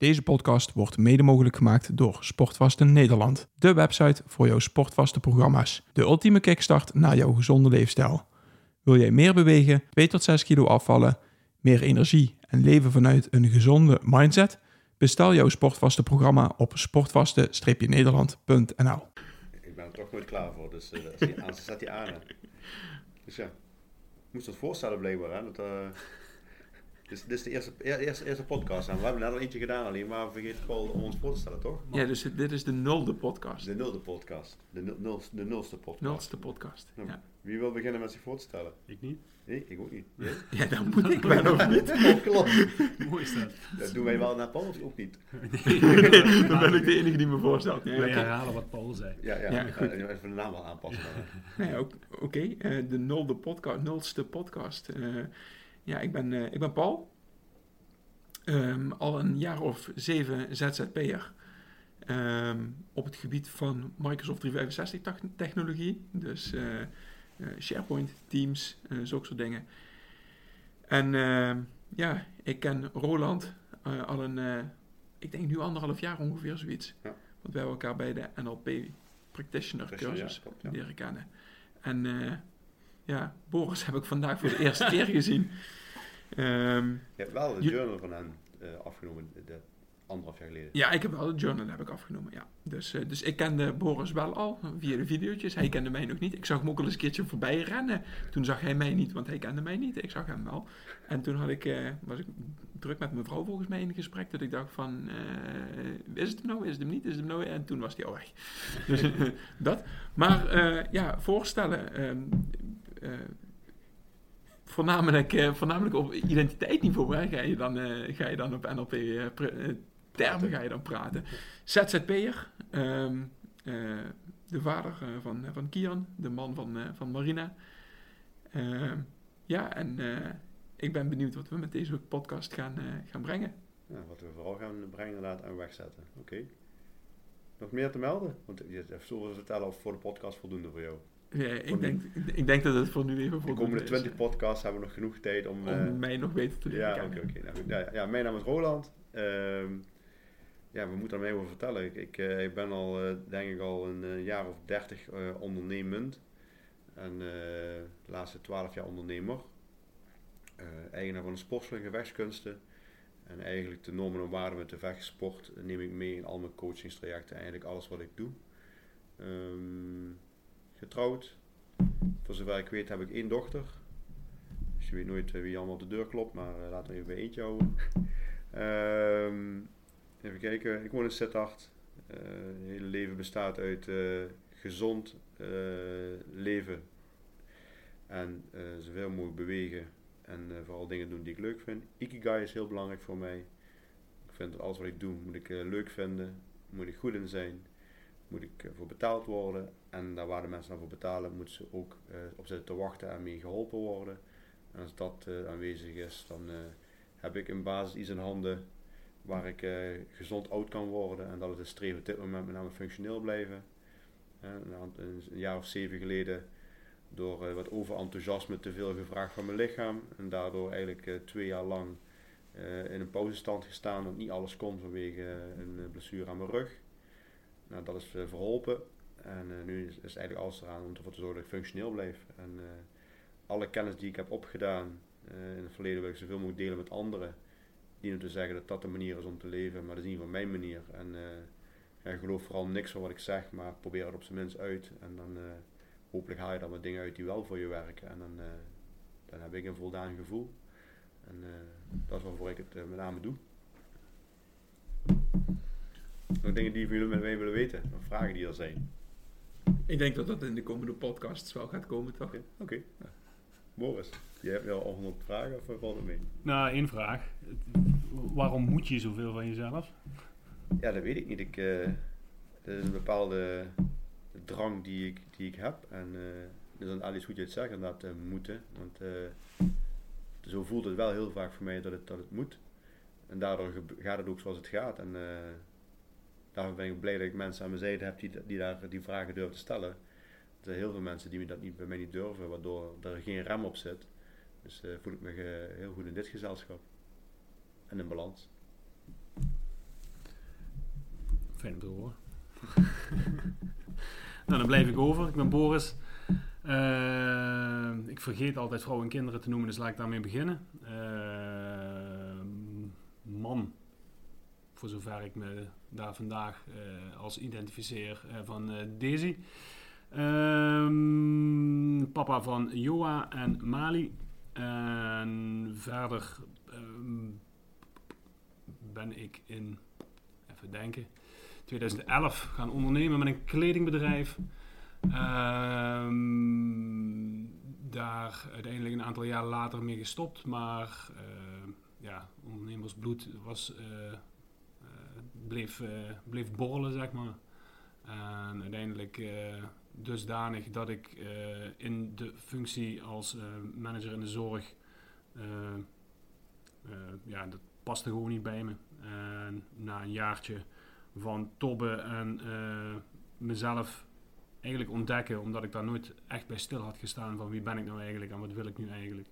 Deze podcast wordt mede mogelijk gemaakt door Sportvasten Nederland, de website voor jouw sportvaste programma's. De ultieme kickstart naar jouw gezonde leefstijl. Wil jij meer bewegen, 2 tot 6 kilo afvallen, meer energie en leven vanuit een gezonde mindset? Bestel jouw sportvaste programma op sportvaste-nederland.nl. Ik ben er toch nooit klaar voor, dus uh, zet hij aan. Dus ja, ik moest dat voorstellen blijkbaar. Hè, dat, uh, dus dit is de eerste, eerste, eerste podcast en we hebben net al eentje gedaan alleen, maar vergeten gewoon om ons voor te stellen, toch? Ja, dus dit is de nulde podcast. De nulde podcast. De, nul, de nulste podcast. Nulste podcast, ja. ja. Wie wil beginnen met zich voor te stellen? Ik niet. Nee, ik ook niet. Nee? Ja, dan moet ik wel of niet? Klopt. Mooi is dat. Dat doen wij wel naar Paul of ook niet? Nee, dan ben ik de enige die me voorstelt. Nee, wij herhalen wat Paul zei. Ja, ja. ja goed. Uh, even de naam wel aanpassen. nee, Oké, okay. uh, de nulde podcast, nulste podcast. Uh, ja, ik ben, ik ben Paul. Um, al een jaar of zeven ZZP'er. Um, op het gebied van Microsoft 365 technologie. Dus uh, uh, SharePoint, Teams, uh, zulke soort dingen. En ehm, ja, ik ken Roland al een, ik denk nu anderhalf jaar ongeveer zoiets. Ja. Want wij elkaar bij de NLP Practitioner cursus ja, ja. leren kennen. En ja, Boris heb ik vandaag voor de eerste keer gezien. Um, je hebt wel de journal van hen uh, afgenomen, de, anderhalf jaar geleden. Ja, ik heb wel de journal heb ik afgenomen, ja. Dus, uh, dus ik kende Boris wel al via de video's. Hij kende mij nog niet. Ik zag hem ook al eens een keertje voorbij rennen. Toen zag hij mij niet, want hij kende mij niet. Ik zag hem wel. En toen had ik, uh, was ik druk met mijn vrouw volgens mij in gesprek. Dat ik dacht van, is het hem nou, is het hem niet, is het hem nou? En toen was hij al weg. dus dat. Maar ja, voorstellen... Um, voornamelijk, uh, voornamelijk op identiteitsniveau hè, ga, je dan, uh, ga je dan op NLP uh, eh, termen ga je dan praten. ZZP'er, um, de vader van, van Kian, de man van, van Marina. Ehm, ja, en ik ben benieuwd wat we met deze podcast gaan, gaan brengen. Ja, wat we vooral gaan brengen inderdaad en wegzetten. Oké. Okay. Nog meer te melden? Want je hebt zoveel vertellen of voor de podcast voldoende voor jou. Ja, ik, denk, ik denk dat het voor nu even voor De komende 20 podcasts hebben we nog genoeg tijd om... Om uh, mij nog beter te leren ja, oké, oké. Nou, ja, ja, mijn naam is Roland. Uh, ja, we moeten er mee over vertellen. Ik, ik, uh, ik ben al, uh, denk ik al een jaar of 30 ondernemend. En de laatste 12 jaar ondernemer. eigenaar van een sportschool in gevechtskunsten. En eigenlijk de normen en waarden met de vechtsport neem ik mee in al mijn coachingstrajecten. Eigenlijk alles wat ik doe. Um, getrouwd. Voor zover ik weet heb ik één dochter. Je weet nooit wie allemaal op de deur klopt, maar uh, laten we even bij eentje houden. um, even kijken, ik woon in Sittard. Uh, het hele leven bestaat uit gezond leven en zoveel mogelijk bewegen en vooral dingen doen die ik leuk vind. Ikigai is heel belangrijk voor mij. Ik vind dat alles wat ik doe moet ik leuk vinden, moet ik goed in zijn moet ik eh, voor betaald worden. En daar waar de mensen dan voor betalen, moeten ze ook uh, op zitten te wachten en mee geholpen worden. En als dat uh, aanwezig is, dan heb ik in basis iets in handen waar ik gezond oud kan worden. En dat is het streven op dit moment met name functioneel blijven. Een, een, jaar of zeven geleden door wat overenthousiasme te veel gevraagd van mijn lichaam. En daardoor eigenlijk twee jaar lang in een pauzestand gestaan, want niet alles kon vanwege een blessure aan mijn rug. Nou, dat is uh, verholpen. En uh, nu is, eigenlijk alles eraan om ervoor te zorgen dat ik functioneel blijf. En uh, alle kennis die ik heb opgedaan in het verleden wil ik zoveel mogelijk delen met anderen. Niet om te zeggen dat dat de manier is om te leven, maar dat is ieder geval mijn manier. En ja, geloof vooral niks van wat ik zeg, maar probeer het op zijn minst uit. En dan hopelijk haal je dan wat dingen uit die wel voor je werken. En dan, dan heb ik een voldaan gevoel. En dat is waarvoor ik het met name doe. Nog dingen die jullie met mij willen weten? Nog vragen die er zijn? Ik denk dat dat in de komende podcasts wel gaat komen, toch? Oké. Okay. Ja. Boris, je hebt wel al 100 vragen of valt het mee? Nou, één vraag. Waarom moet je zoveel van jezelf? Ja, dat weet ik niet. Ik, uh, dat is een bepaalde drang die ik, die ik heb. En uh, dat is dan alles goed je het zegt, inderdaad, uh, moeten. Want zo voelt het wel heel vaak voor mij dat het, dat het moet. En daardoor gaat het ook zoals het gaat. En daarom ben ik blij dat ik mensen aan mijn zijde heb die, die daar die vragen durven te stellen. Er zijn heel veel mensen die dat niet, bij mij niet durven, waardoor er geen rem op zit. Dus uh, voel ik me uh, heel goed in dit gezelschap. En in balans. Fijn om te horen. nou, dan blijf ik over. Ik ben Boris. Eh, ik vergeet altijd vrouwen en kinderen te noemen, dus laat ik daarmee beginnen. Eh, man, voor zover ik me daar vandaag eh, als identificeer eh, van eh, Daisy. Ehm, papa van Joa en Mali. En verder ehm, ben ik in, even denken, 2011 gaan ondernemen met een kledingbedrijf. Ehm, daar uiteindelijk een aantal jaar later mee gestopt, maar eh, ja, ondernemersbloed was, bleef, eh, bleef borrelen, zeg maar. En uiteindelijk eh, dusdanig dat ik eh, in de functie als manager in de zorg, ja, dat paste gewoon niet bij me. En na een jaartje van tobben en mezelf eigenlijk ontdekken, omdat ik daar nooit echt bij stil had gestaan van wie ben ik nou eigenlijk en wat wil ik nu eigenlijk.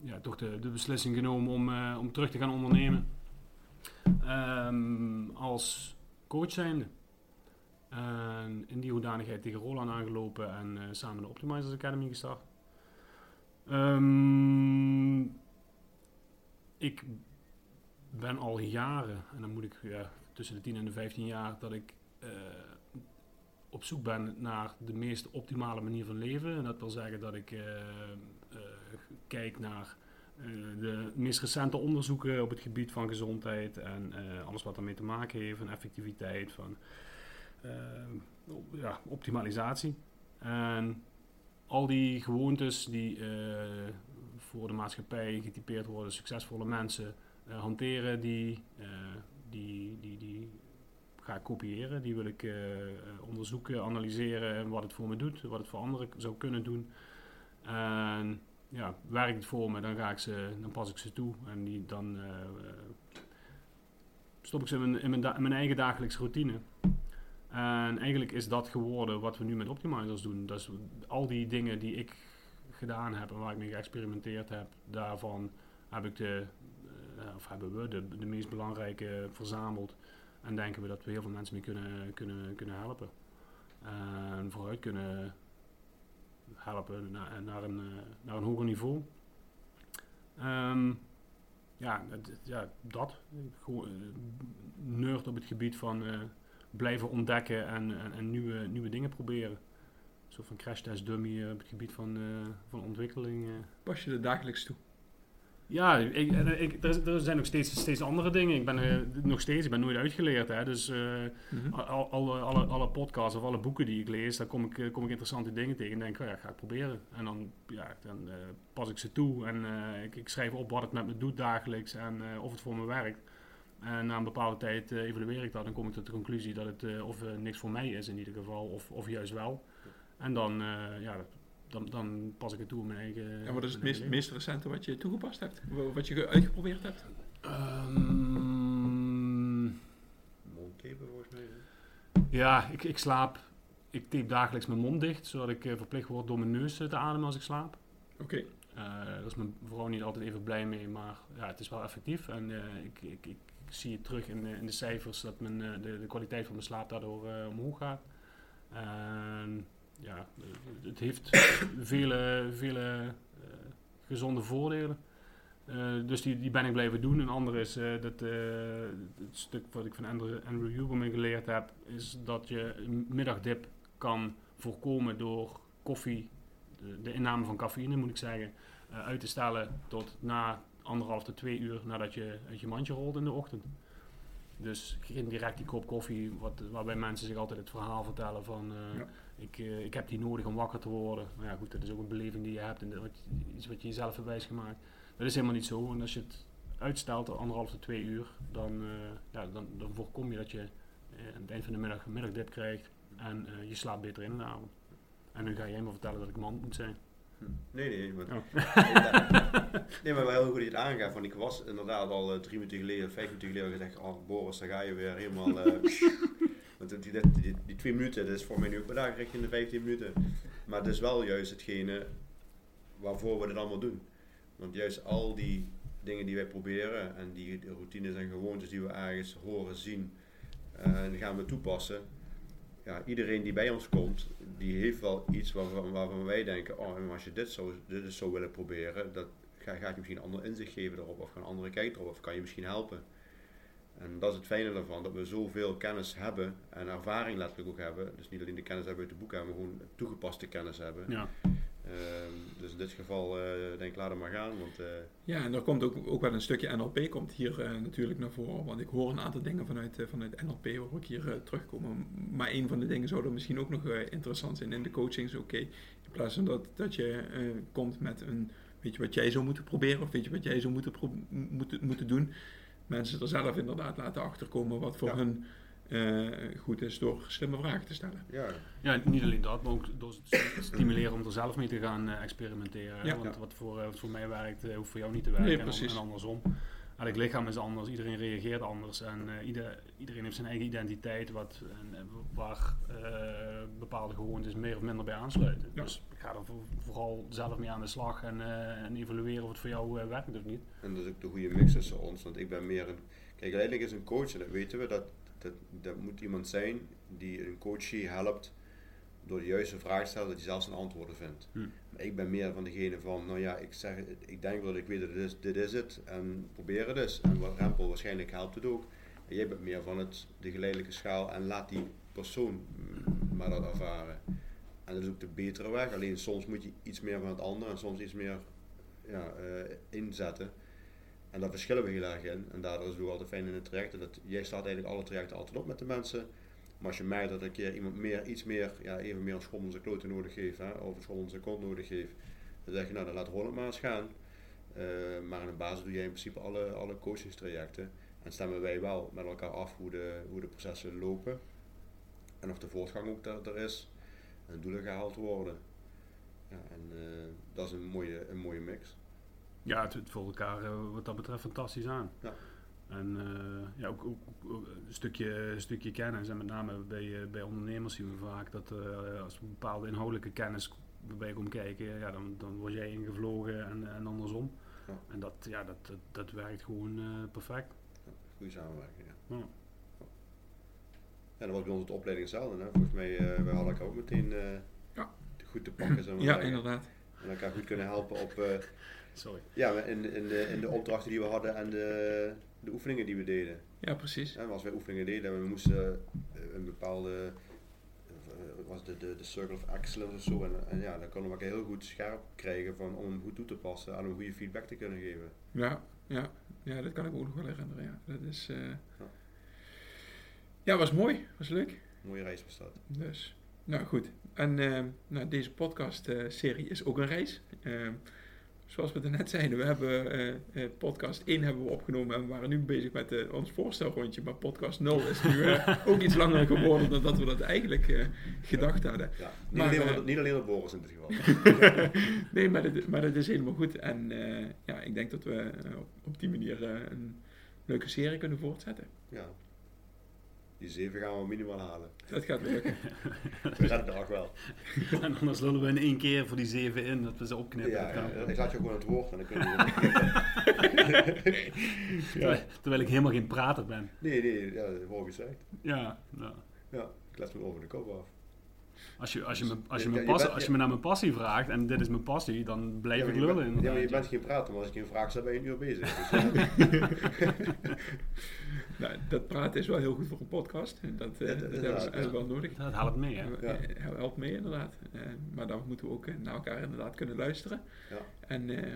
Ja, toch de, de beslissing genomen om, om terug te gaan ondernemen. Ehm, als coach zijnde. En in die hoedanigheid tegen Roland aangelopen en eh, samen de Optimizers Academy gestart. Ehm, ik ben al jaren, en dan moet ik ja, tussen de 10 en de 15 jaar, dat ik eh, op zoek ben naar de meest optimale manier van leven. En dat wil zeggen dat ik eh, kijk naar de meest recente onderzoeken op het gebied van gezondheid en eh, alles wat daarmee te maken heeft, van effectiviteit, van eh, ja, optimalisatie. En al die gewoontes die eh, voor de maatschappij getypeerd worden, succesvolle mensen eh, hanteren, die, eh, die, die, die ga ik kopiëren. Die wil ik eh, eh, onderzoeken, analyseren en wat het voor me doet, wat het voor anderen zou kunnen doen. En ja, werkt het voor me, dan, ga ik ze, dan pas ik ze toe. En die, dan eh, eh, stop ik ze in mijn, in, mijn, mijn eigen dagelijkse routine. En eigenlijk is dat geworden wat we nu met Optimizers doen. Is al die dingen die ik gedaan heb en waar ik mee geëxperimenteerd heb, daarvan heb ik de, eh, of hebben we de, de meest belangrijke verzameld. En denken we dat we heel veel mensen mee kunnen, kunnen, kunnen helpen. En vooruit kunnen helpen naar, naar, een, eh, naar een hoger niveau. Ehm, ja, ja, dat. Eh, nerd op het gebied van eh, blijven ontdekken en, en, nieuwe, nieuwe dingen proberen. Soort van crash test dummy op het gebied van, van ontwikkeling. Pas je er dagelijks toe? Ja, ik, en ik, er, er zijn nog steeds, steeds andere dingen. Ik ben eh, nog steeds, ik ben nooit uitgeleerd. Hè, dus eh, Mhm. al, alle, alle, alle podcasts of alle boeken die ik lees, daar kom ik, eh, kom ik interessante dingen tegen en denk, oh ja, ga ik proberen. En dan, ja, dan eh, pas ik ze toe en eh, ik, ik schrijf op wat het met me doet dagelijks en eh, of het voor me werkt. En na een bepaalde tijd eh, evalueer ik dat en kom ik tot de conclusie dat het eh, of eh, niks voor mij is in ieder geval, of, of juist wel. En dan, eh, ja, dan, dan pas ik het toe in mijn eigen En wat is het meest, recente wat je toegepast hebt? Wa- Wat je ge- uitgeprobeerd hebt? Ehm, Mondtapen volgens mij. ja, ik, ik slaap. Ik tape dagelijks mijn mond dicht, zodat ik eh, verplicht word door mijn neus eh, te ademen als ik slaap. Oké. Eh, daar is mijn vrouw niet altijd even blij mee, maar ja, het is wel effectief. En eh, ik, ik, ik zie het terug in, de- in de cijfers dat mijn, de, de kwaliteit van mijn slaap daardoor eh, omhoog gaat. En ja, het heeft vele, vele eh, gezonde voordelen. Eh, dus die, die ben ik blijven doen. Een andere is eh, dat het stuk wat ik van Andrew, Andrew Huberman geleerd heb, is dat je een middagdip kan voorkomen door koffie, de, inname van cafeïne moet ik zeggen, uit te stellen tot na anderhalf tot twee uur nadat je uit je mandje rolt in de ochtend. Dus geen direct die kop koffie, wat, waarbij mensen zich altijd het verhaal vertellen van eh, Ja. ik, eh, ik heb die nodig om wakker te worden. Maar ja goed, dat is ook een beleving die je hebt en dat, iets wat je jezelf hebt wijsgemaakt. Dat is helemaal niet zo. En als je het uitstelt anderhalf tot twee uur, dan, eh, ja, dan, dan voorkom je dat je aan het eind van de middag een middagdip krijgt en je slaapt beter in in de avond. En nu ga jij me vertellen dat ik man moet zijn. Nee, nee, maar, Oh. nee, maar wel heel goed dat je het aangaat. Want ik was inderdaad al eh, drie minuten geleden, vijf minuten geleden gezegd, oh Boris, daar ga je weer helemaal... eh, want die, die, die, die twee minuten, dat is voor mij nu ook dag richting de 15 minuten. Maar het is wel juist hetgene waarvoor we dit allemaal doen. Want juist al die dingen die wij proberen en die routines en gewoontes die we ergens horen, zien, en die gaan we toepassen. Ja, iedereen die bij ons komt, die heeft wel iets waarvan, waarvan wij denken, oh, als je dit zo, dit zo willen proberen, dat ga, gaat je misschien een ander inzicht geven erop, of een andere kijk erop, of kan je misschien helpen. En dat is het fijne ervan, dat we zoveel kennis hebben en ervaring letterlijk ook hebben. Dus niet alleen de kennis hebben uit de boeken, maar gewoon toegepaste kennis hebben. Ja. Ehm, dus in dit geval uh, denk ik, laat het maar gaan. Want, uh, ja, en er komt ook, ook wel een stukje NLP komt hier uh, natuurlijk naar voren. Want ik hoor een aantal dingen vanuit, vanuit NLP hoor ik hier terugkomen. Maar een van de dingen zou er misschien ook nog interessant zijn in de coaching. Oké, in plaats van dat, dat je komt met een, weet je wat jij zou moeten proberen of weet je wat jij zou moeten, moeten, moeten doen. Mensen er zelf inderdaad laten achterkomen wat voor ja. hun uh, goed is door slimme vragen te stellen. Ja. ja, niet alleen dat, maar ook door te stimuleren om er zelf mee te gaan uh, experimenteren. Ja. Want wat voor, uh, wat voor mij werkt, hoeft voor jou niet te werken nee, precies. en, andersom. Elk lichaam is anders, iedereen reageert anders en ieder, iedereen heeft zijn eigen identiteit wat, en, waar bepaalde gewoontes meer of minder bij aansluiten. Dus ik ga er vooral zelf mee aan de slag en, en evalueren of het voor jou werkt of niet. En dat is ook de goede mix tussen ons, want ik ben meer een... Kijk, uiteindelijk is een coach, en dat weten we, dat dat, dat moet iemand zijn die een coachie helpt door de juiste vraag te stellen, dat hij zelf zijn antwoorden vindt. Hm. Maar ik ben meer van degene van, nou ja, ik, zeg, ik denk wel dat ik weet dat dit is, dit is het en probeer het eens. En wat Rempel waarschijnlijk helpt het ook. En jij bent meer van het, de geleidelijke schaal en laat die persoon maar dat ervaren. En dat is ook de betere weg, alleen soms moet je iets meer van het andere en soms iets meer ja, uh, inzetten. En daar verschillen we heel erg in. En daardoor is het ook altijd fijn in de trajecten. Dat jij staat eigenlijk alle trajecten altijd op met de mensen. Maar als je merkt dat een keer iemand meer, iets meer, ja, even meer een schop zijn kloten nodig heeft, hè, of een zijn kont nodig heeft, dan zeg je nou, dan laat Holland maar eens gaan. Uh, maar in de basis doe jij in principe alle, alle coachingstrajecten. En stemmen wij wel met elkaar af hoe de, hoe de processen lopen. En of de voortgang ook er, er is. En doelen gehaald worden. Ja, en uh, dat is een mooie, een mooie mix. Ja, het, het voor elkaar uh, wat dat betreft fantastisch aan. Ja. En uh, ja, ook, ook, ook, een, stukje, een stukje kennis. En met name bij, uh, bij ondernemers zien we vaak dat als we bepaalde inhoudelijke kennis bij komt kijken, ja, dan, dan word jij ingevlogen en, en andersom. Ja. En dat, ja, dat, dat, dat werkt gewoon perfect. Ja, goede samenwerking, ja. ja. En dat was bij ons de opleiding hetzelfde. Hè? Volgens mij, uh, we hadden elkaar ook meteen goed te pakken. Zo ja, zeggen. inderdaad. En elkaar goed kunnen helpen op Sorry. Ja, in, in, de, in de opdrachten die we hadden en de, de oefeningen die we deden. Ja, precies. En als wij oefeningen deden en we moesten een bepaalde, was de, de, de Circle of Excellence of zo. En, en ja, dan konden we elkaar heel goed scherp krijgen van, om hem goed toe te passen en om goede feedback te kunnen geven. Ja, ja, ja dat kan ik me ook nog wel herinneren. Ja. Dat is, uh... ja. ja, was mooi, was leuk. Mooie reis was dat. Dus, nou goed. En uh, nou, deze podcast-serie is ook een reis. Uh, zoals we net zeiden, we hebben uh, podcast 1 hebben we opgenomen en we waren nu bezig met uh, ons voorstelrondje. Maar podcast 0 is nu uh, ook iets langer geworden dan dat we dat eigenlijk gedacht hadden. Ja, niet, maar, alleen, niet alleen op Boris in dit geval. nee, maar dat, maar dat is helemaal goed. En ja, ik denk dat we op, op die manier een leuke serie kunnen voortzetten. Ja, die 7 gaan we minimaal halen. Dat gaat lukken. we gaan het ook wel. en anders lullen we in één keer voor die 7 in, dat we ze opknippen. Ja, ja, ik laat je gewoon het woord en dan kun je terwijl, terwijl, ik helemaal geen prater ben. Nee, nee, ja, dat hoor gezegd. Ja, ja. Ja, ik laat me over de kop af. Als je, als, je me, als, je me passie, als je me naar mijn passie vraagt en dit is mijn passie, dan blijf ja, ik lullen. Ja, maar je bent geen prater, maar als ik je een vraag stel, ben je een uur bezig. Dus, nou, dat praten is wel heel goed voor een podcast. Dat, uh, dat, dat hebben we wel nodig. Dat helpt mee, hè? Ja. helpt mee, inderdaad. Uh, maar dan moeten we ook naar elkaar inderdaad kunnen luisteren. Ja. En uh,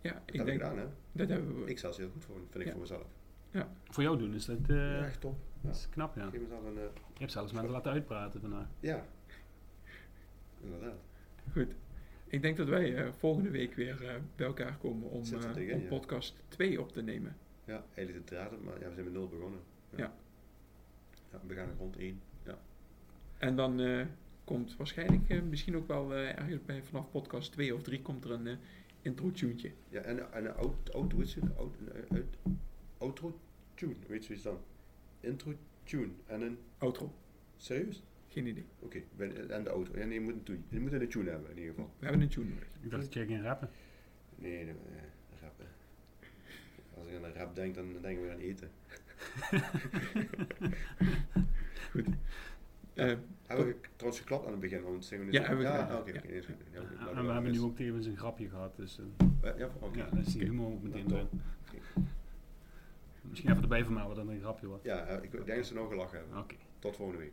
ja, dat ik denk... gedaan, hè? Dat hebben we... Ik zelfs heel goed voor, vind ik ja. voor mezelf. Ja. Voor jou doen is dat... ja, echt top. Dat is knap, ja. Geef mezelf een... je hebt zelfs mensen laten uitpraten vandaag. Ja. Inderdaad. Goed. Ik denk dat wij uh, volgende week weer uh, bij elkaar komen om, uh, tegen, om ja. podcast 2 op te nemen. Ja, eigenlijk de draad, maar ja, we zijn met nul begonnen. Ja. ja. ja we gaan rond 1. Ja. En dan komt waarschijnlijk misschien ook wel ergens bij vanaf podcast 2 of 3 komt er een intro-tuentje. Ja, en, en een hoe is het? Outro-tune, weet je zoiets dan? Intro-tune en een... Outro. Serieus? Geen idee. Oké, okay. en de auto. En je moet een tune. Je moet een tune hebben in ieder geval. We hebben een tune nodig. Ik dacht dat jij ging rappen. Nee, nee, nee rappen. Als ik aan een rap denk, dan denk ik weer aan eten. Eh, Hebben we trouwens geklapt aan het begin? Want zeggen we Ja, nu- hebben we ja, oké, Ja. nee, goed. Ja, Ja, en we hebben nu ook tevens een grapje gehad, dus eh, Ja, ja, ja, dan is die humor ook meteen Ja, erin. top. Misschien even erbij vermelden dat het een grapje was. Ja, eh, ik denk dat ze nog gelachen hebben. Oké. Tot volgende week.